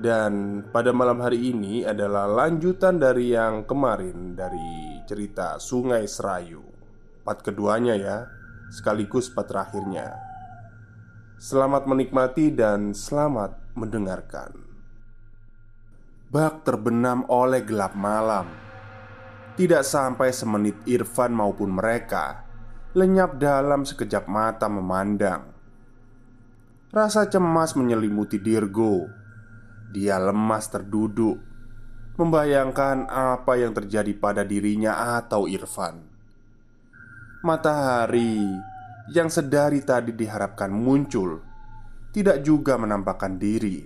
dan pada malam hari ini adalah lanjutan dari yang kemarin Dari cerita Sungai Serayu. Part keduanya ya Sekaligus part terakhirnya. Selamat menikmati dan selamat mendengarkan. Bak terbenam oleh gelap malam. Tidak sampai semenit Irfan maupun mereka Lenyap dalam sekejap mata memandang. Rasa cemas menyelimuti Dirgo dia lemas terduduk, membayangkan apa yang terjadi pada dirinya atau Irfan. Matahari yang sedari tadi diharapkan muncul tidak juga menampakkan diri.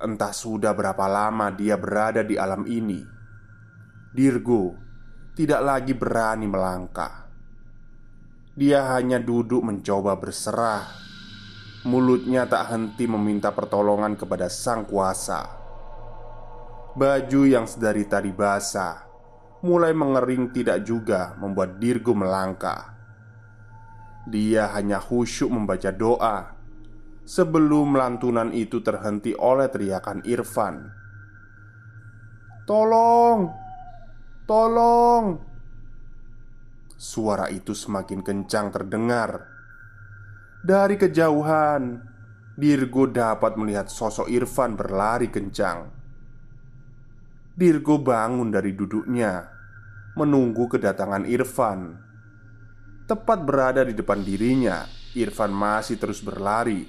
Entah sudah berapa lama dia berada di alam ini. Dirgo tidak lagi berani melangkah. Dia hanya duduk mencoba berserah Mulutnya tak henti meminta pertolongan kepada sang kuasa. Baju yang sedari tadi basah mulai mengering tidak juga membuat Dirgo melangkah. Dia hanya khusyuk membaca doa sebelum lantunan itu terhenti oleh teriakan Irfan. "Tolong! Tolong!" Suara itu semakin kencang terdengar dari kejauhan, Dirgo dapat melihat sosok Irfan berlari kencang. Dirgo bangun dari duduknya, menunggu kedatangan Irfan. Tepat berada di depan dirinya, Irfan masih terus berlari,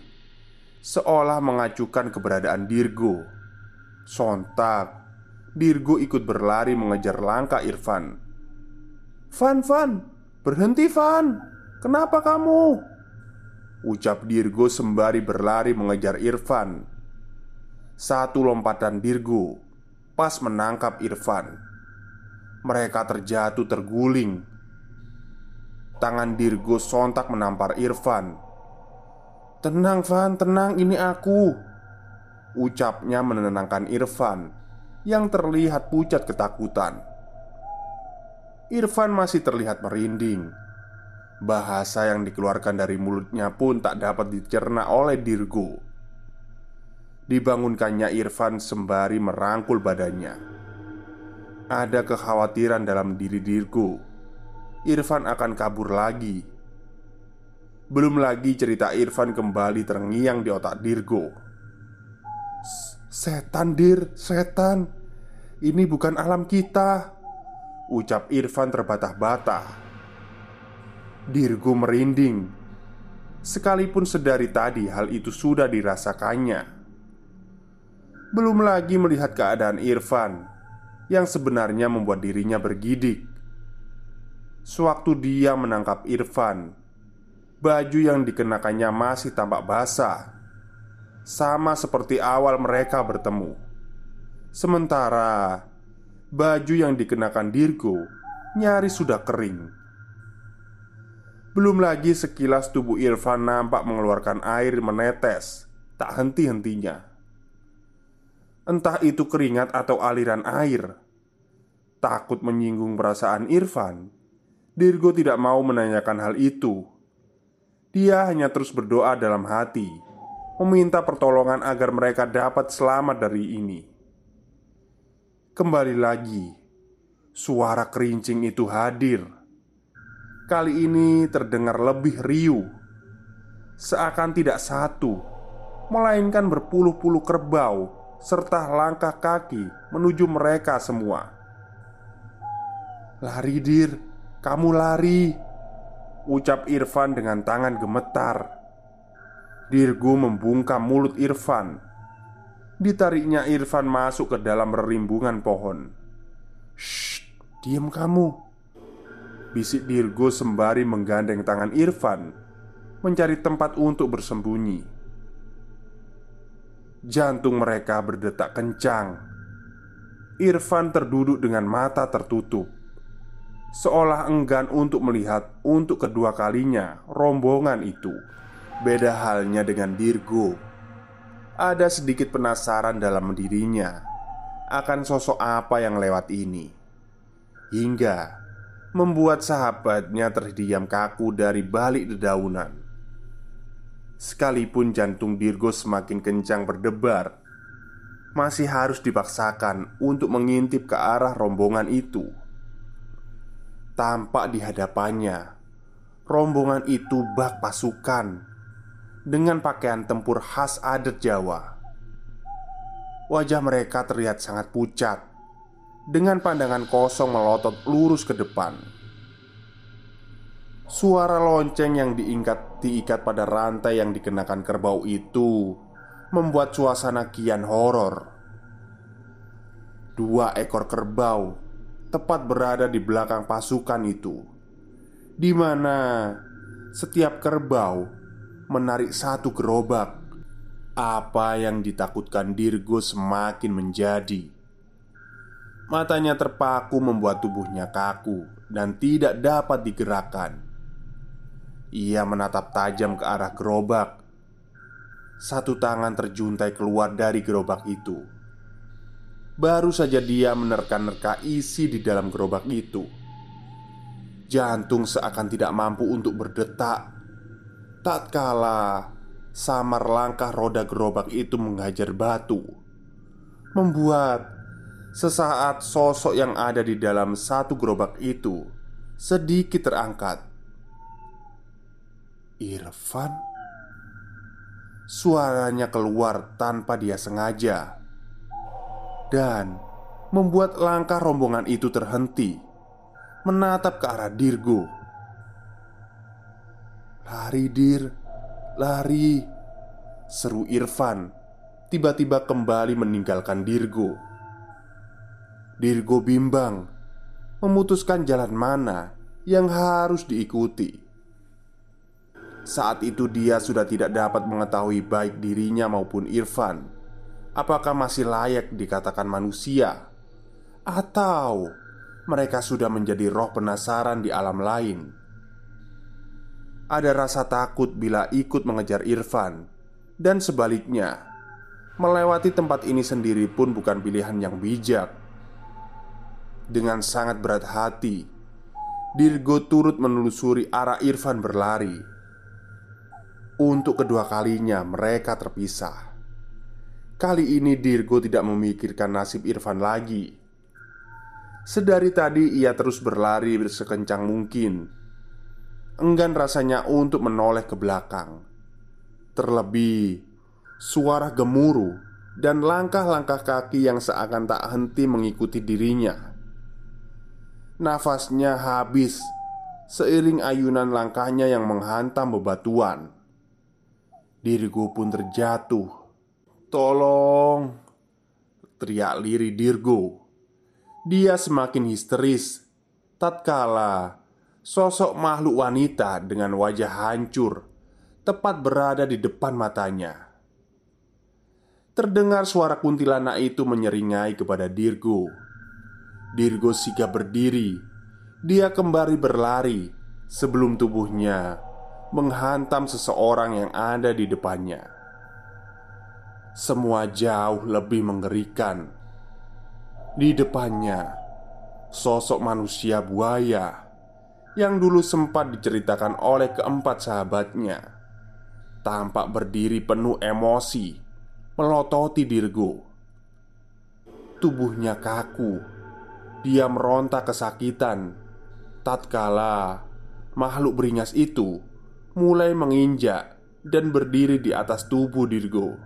seolah mengacukan keberadaan Dirgo. Sontak, Dirgo ikut berlari mengejar langkah Irfan. "Van, Van, berhenti, Van! Kenapa kamu?" Ucap Dirgo sembari berlari mengejar Irfan. Satu lompatan Dirgo Pas menangkap Irfan. Mereka terjatuh terguling. Tangan Dirgo sontak menampar Irfan. Tenang Van, tenang ini aku Ucapnya menenangkan Irfan Yang terlihat pucat ketakutan. Irfan masih terlihat merinding Bahasa yang dikeluarkan dari mulutnya pun tak dapat dicerna oleh Dirgo. Dibangunkannya Irfan sembari merangkul badannya. Ada kekhawatiran dalam diri Dirgo. Irfan akan kabur lagi. Belum lagi cerita Irfan kembali terngiang di otak Dirgo. Setan, Dir, setan. Ini bukan alam kita. Ucap Irfan terbata-bata Dirgo merinding. Sekalipun sedari tadi hal itu sudah dirasakannya. Belum lagi melihat keadaan Irfan Yang sebenarnya membuat dirinya bergidik. Sewaktu dia menangkap Irfan Baju yang dikenakannya masih tampak basah Sama seperti awal mereka bertemu. Sementara Baju yang dikenakan Dirgo Nyaris sudah kering Belum lagi sekilas tubuh Irfan nampak mengeluarkan air menetes. Tak henti-hentinya. Entah itu keringat atau aliran air. Takut menyinggung perasaan Irfan. Dirgo tidak mau menanyakan hal itu. Dia hanya terus berdoa dalam hati. Meminta pertolongan agar mereka dapat selamat dari ini. Kembali lagi. Suara kerincing itu hadir kali ini terdengar lebih riuh Seakan tidak satu Melainkan berpuluh-puluh kerbau Serta langkah kaki menuju mereka semua. Lari dir, kamu lari Ucap Irfan dengan tangan gemetar. Dirgo membungkam mulut Irfan. Ditariknya Irfan masuk ke dalam rerimbungan pohon. Shh, diam kamu Bisik Dirgo sembari menggandeng tangan Irfan Mencari tempat untuk bersembunyi. Jantung mereka berdetak kencang. Irfan terduduk dengan mata tertutup Seolah enggan untuk melihat untuk kedua kalinya rombongan itu. Beda halnya dengan Dirgo. Ada sedikit penasaran dalam dirinya Akan sosok apa yang lewat ini. Hingga membuat sahabatnya terdiam kaku dari balik dedaunan. Sekalipun jantung Dirgo semakin kencang berdebar, masih harus dipaksakan untuk mengintip ke arah rombongan itu. Tampak di hadapannya, rombongan itu bak pasukan dengan pakaian tempur khas adat Jawa. Wajah mereka terlihat sangat pucat dengan pandangan kosong melotot lurus ke depan. Suara lonceng yang diikat diikat pada rantai yang dikenakan kerbau itu membuat suasana kian horor. Dua ekor kerbau tepat berada di belakang pasukan itu, di mana setiap kerbau menarik satu gerobak. Apa yang ditakutkan Dirgo semakin menjadi. Matanya terpaku membuat tubuhnya kaku dan tidak dapat digerakkan. Ia menatap tajam ke arah gerobak. Satu tangan terjuntai keluar dari gerobak itu. Baru saja dia menerka-nerka isi di dalam gerobak itu. Jantung seakan tidak mampu untuk berdetak. Tak kala samar langkah roda gerobak itu menghajar batu, membuat Sesaat sosok yang ada di dalam satu gerobak itu sedikit terangkat. Irfan, suaranya keluar tanpa dia sengaja dan membuat langkah rombongan itu terhenti, menatap ke arah Dirgo. "Lari, Dir, lari!" seru Irfan, tiba-tiba kembali meninggalkan Dirgo. Dirgo bimbang Memutuskan jalan mana yang harus diikuti. Saat itu dia sudah tidak dapat mengetahui baik dirinya maupun Irfan. Apakah masih layak dikatakan manusia? Atau mereka sudah menjadi roh penasaran di alam lain? Ada rasa takut bila ikut mengejar Irfan. Dan sebaliknya Melewati tempat ini sendiri pun bukan pilihan yang bijak dengan sangat berat hati, Dirgo turut menelusuri arah Irfan berlari. Untuk kedua kalinya mereka terpisah. Kali ini Dirgo tidak memikirkan nasib Irfan lagi. Sedari tadi ia terus berlari sekencang mungkin. Enggan rasanya untuk menoleh ke belakang. Terlebih suara gemuruh dan langkah-langkah kaki yang seakan tak henti mengikuti dirinya Nafasnya habis. Seiring ayunan langkahnya yang menghantam bebatuan. Diriku pun terjatuh. Tolong Teriak liri Dirgo. Dia semakin histeris. Tatkala Sosok makhluk wanita dengan wajah hancur Tepat berada di depan matanya. Terdengar suara kuntilanak itu menyeringai kepada Dirgo Dirgo sigap berdiri Dia kembali berlari sebelum tubuhnya menghantam seseorang yang ada di depannya. Semua jauh lebih mengerikan. Di depannya, sosok manusia buaya yang dulu sempat diceritakan oleh keempat sahabatnya tampak berdiri penuh emosi, melototi Dirgo. Tubuhnya kaku, dia meronta kesakitan tatkala makhluk beringas itu mulai menginjak dan berdiri di atas tubuh Dirgo.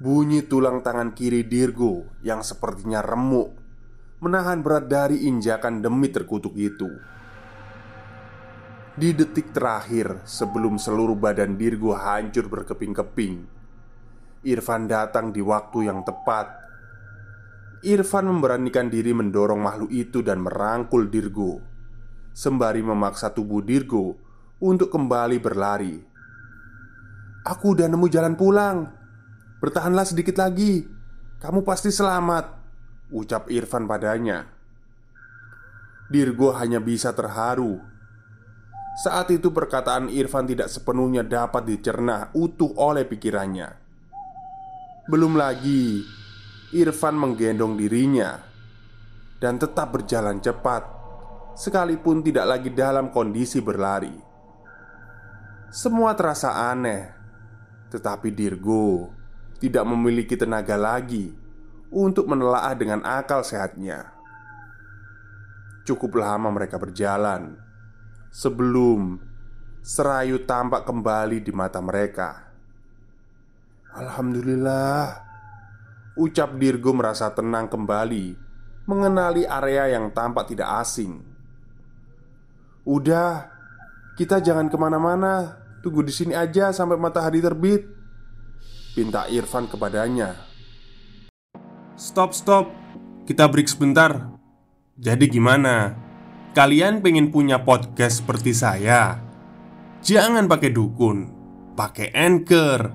Bunyi tulang tangan kiri Dirgo yang sepertinya remuk menahan berat dari injakan demi terkutuk itu. Di detik terakhir sebelum seluruh badan Dirgo hancur berkeping-keping, Irfan datang di waktu yang tepat. Irfan memberanikan diri mendorong makhluk itu dan merangkul Dirgo, sembari memaksa tubuh Dirgo untuk kembali berlari. "Aku udah nemu jalan pulang. Bertahanlah sedikit lagi. Kamu pasti selamat," ucap Irfan padanya. Dirgo hanya bisa terharu. Saat itu perkataan Irfan tidak sepenuhnya dapat dicerna utuh oleh pikirannya. Belum lagi Irfan menggendong dirinya dan tetap berjalan cepat sekalipun tidak lagi dalam kondisi berlari. Semua terasa aneh, tetapi Dirgo tidak memiliki tenaga lagi untuk menelaah dengan akal sehatnya. Cukup lama mereka berjalan sebelum serayu tampak kembali di mata mereka. Alhamdulillah, ucap Dirgo merasa tenang kembali mengenali area yang tampak tidak asing. Udah, kita jangan ke mana-mana. Tunggu di sini aja sampai matahari terbit Pinta Irfan kepadanya Stop, stop Kita break sebentar Jadi gimana? Kalian pengen punya podcast seperti saya? Jangan pakai dukun Pakai Anchor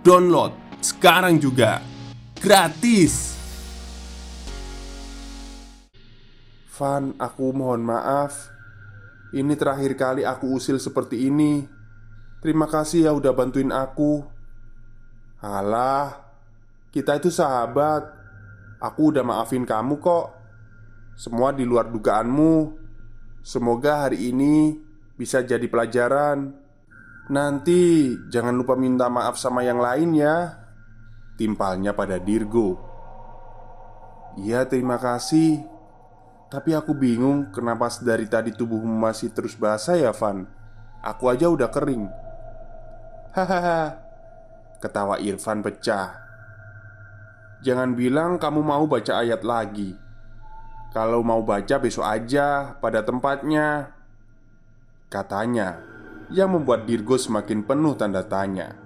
Download sekarang juga Gratis. Van, aku mohon maaf. Ini terakhir kali aku usil seperti ini. Terima kasih ya udah bantuin aku. Alah Kita itu sahabat. Aku udah maafin kamu kok. Semua di luar dugaanmu. Semoga hari ini bisa jadi pelajaran. Nanti jangan lupa minta maaf sama yang lain ya Timpalnya pada Dirgo. Iya terima kasih. Tapi aku bingung kenapa dari tadi tubuhmu masih terus basah ya Van? Aku aja udah kering. Hahaha. Ketawa Irfan pecah. Jangan bilang kamu mau baca ayat lagi. Kalau mau baca besok aja pada tempatnya. Katanya Yang membuat Dirgo semakin penuh tanda tanya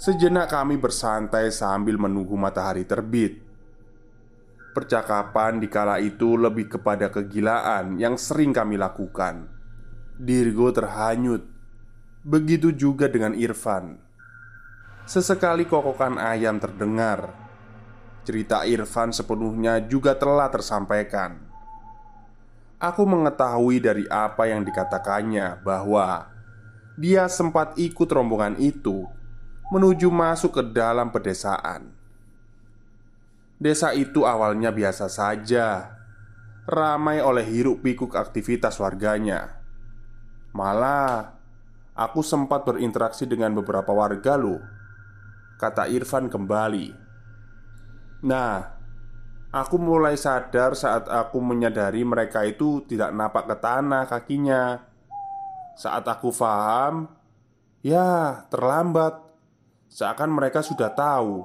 Sejenak kami bersantai sambil menunggu matahari terbit Percakapan di kala itu lebih kepada kegilaan yang sering kami lakukan Dirgo terhanyut Begitu juga dengan Irfan. Sesekali kokokan ayam terdengar. Cerita Irfan sepenuhnya juga telah tersampaikan. Aku mengetahui dari apa yang dikatakannya bahwa dia sempat ikut rombongan itu menuju masuk ke dalam pedesaan. Desa itu awalnya biasa saja, ramai oleh hiruk-pikuk aktivitas warganya. Malah Aku sempat berinteraksi dengan beberapa warga loh Kata Irfan kembali Nah Aku mulai sadar saat aku menyadari mereka itu tidak napak ke tanah kakinya Saat aku paham Ya terlambat Seakan mereka sudah tahu.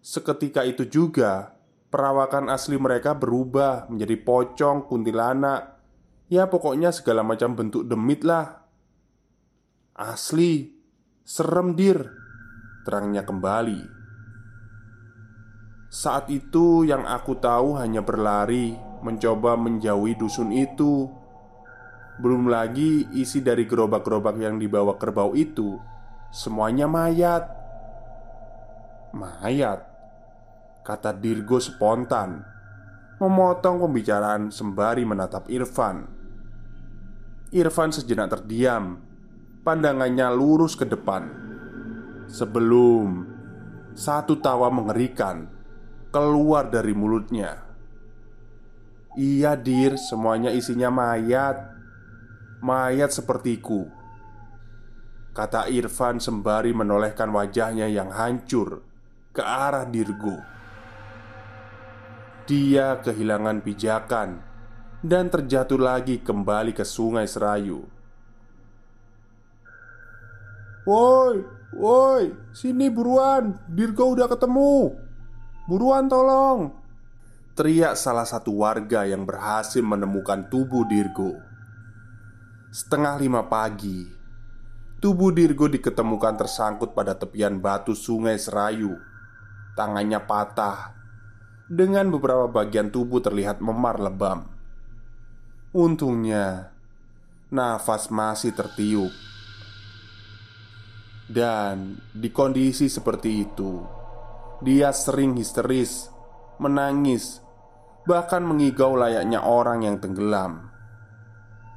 Seketika itu juga Perawakan asli mereka berubah menjadi pocong, kuntilanak. Ya pokoknya segala macam bentuk demit lah. Asli, serem dir. Terangnya kembali. Saat itu yang aku tahu hanya berlari Mencoba menjauhi dusun itu. Belum lagi isi dari gerobak-gerobak yang dibawa kerbau itu Semuanya mayat. Mayat Kata Dirgo spontan Memotong pembicaraan sembari menatap Irfan. Irfan sejenak terdiam Pandangannya lurus ke depan. Sebelum Satu tawa mengerikan Keluar dari mulutnya. Iya dir Semuanya isinya mayat. Mayat sepertiku Kata Irfan sembari menolehkan wajahnya yang hancur Ke arah Dirgo Dia kehilangan pijakan dan terjatuh lagi kembali ke sungai Serayu. Woi, woi, sini buruan, Dirgo udah ketemu. Buruan tolong. Teriak salah satu warga yang berhasil menemukan tubuh Dirgo. Setengah lima pagi, tubuh Dirgo diketemukan tersangkut pada tepian batu sungai Serayu. Tangannya patah, dengan beberapa bagian tubuh terlihat memar lebam. Untungnya, nafas masih tertiup, dan di kondisi seperti itu, dia sering histeris, menangis, bahkan mengigau layaknya orang yang tenggelam.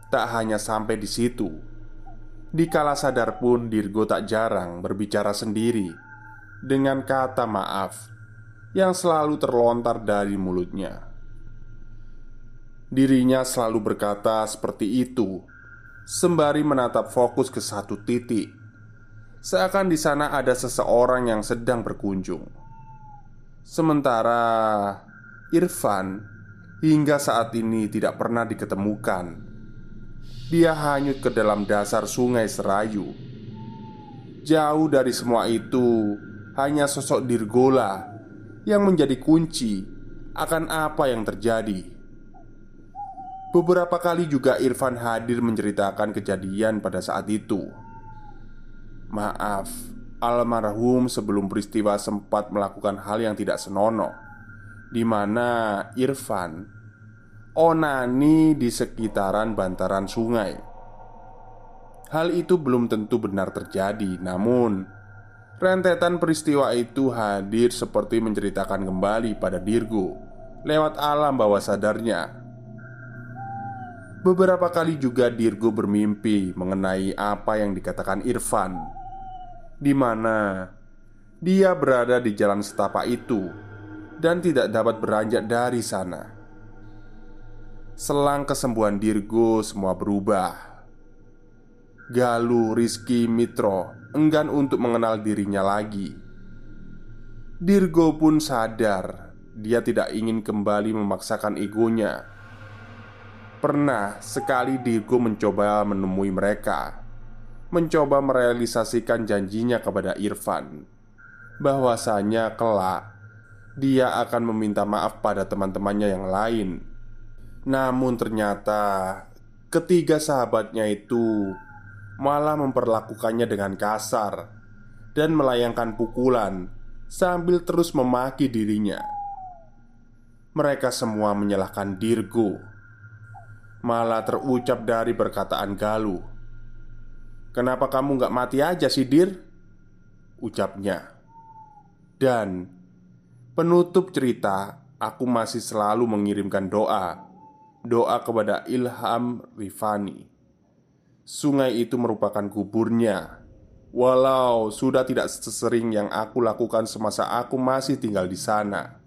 Tak hanya sampai di situ, di kala sadar pun Dirgo tak jarang berbicara sendiri dengan kata maaf yang selalu terlontar dari mulutnya. Dirinya selalu berkata seperti itu, sembari menatap fokus ke satu titik, seakan di sana ada seseorang yang sedang berkunjung. Sementara Irfan hingga saat ini tidak pernah diketemukan. Dia hanyut ke dalam dasar sungai Serayu. Jauh dari semua itu, hanya sosok Dirgola yang menjadi kunci akan apa yang terjadi. Beberapa kali juga Irfan hadir menceritakan kejadian pada saat itu. Maaf, almarhum sebelum peristiwa sempat melakukan hal yang tidak senonoh, di mana Irfan onani di sekitaran bantaran sungai. Hal itu belum tentu benar terjadi, namun rentetan peristiwa itu hadir seperti menceritakan kembali pada Dirgo lewat alam bawah sadarnya Beberapa kali juga Dirgo bermimpi mengenai apa yang dikatakan Irfan di mana dia berada di jalan setapak itu dan tidak dapat beranjak dari sana. Selang kesembuhan Dirgo semua berubah. Galuh Rizky Mitro enggan untuk mengenal dirinya lagi. Dirgo pun sadar dia tidak ingin kembali memaksakan egonya Pernah sekali Dirgo mencoba menemui mereka Mencoba merealisasikan janjinya kepada Irfan Bahwasanya kelak Dia akan meminta maaf pada teman-temannya yang lain Namun ternyata Ketiga sahabatnya itu Malah memperlakukannya dengan kasar Dan melayangkan pukulan Sambil terus memaki dirinya. Mereka semua menyalahkan Dirgo. Malah terucap dari perkataan Galuh. Kenapa kamu gak mati aja sih Dir? Ucapnya. Dan Penutup cerita Aku masih selalu mengirimkan doa Doa kepada Ilham Rifani Sungai itu merupakan kuburnya Walau sudah tidak sesering yang aku lakukan semasa aku masih tinggal di sana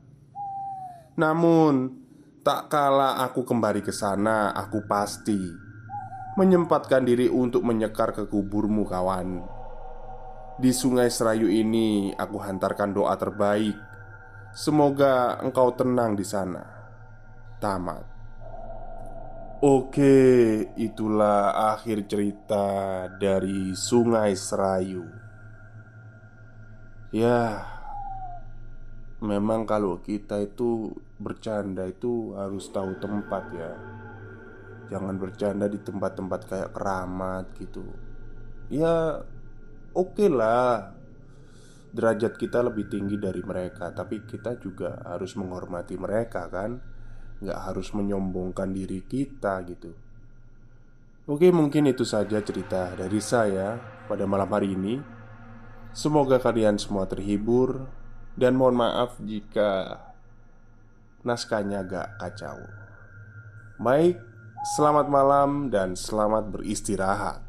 Namun Tak kala aku kembali ke sana, aku pasti menyempatkan diri untuk menyekar ke kuburmu, kawan. Di Sungai Serayu ini, aku hantarkan doa terbaik. Semoga engkau tenang di sana. Tamat. Oke, itulah akhir cerita dari Sungai Serayu. Ya, memang kalau kita itu bercanda itu harus tahu tempat ya. Jangan bercanda di tempat-tempat kayak keramat gitu. Ya oke okay lah. Derajat kita lebih tinggi dari mereka Tapi kita juga harus menghormati mereka kan Nggak harus menyombongkan diri kita gitu Oke mungkin itu saja cerita dari saya pada malam hari ini Semoga kalian semua terhibur dan mohon maaf jika naskahnya agak kacau. Baik, Selamat malam dan selamat beristirahat.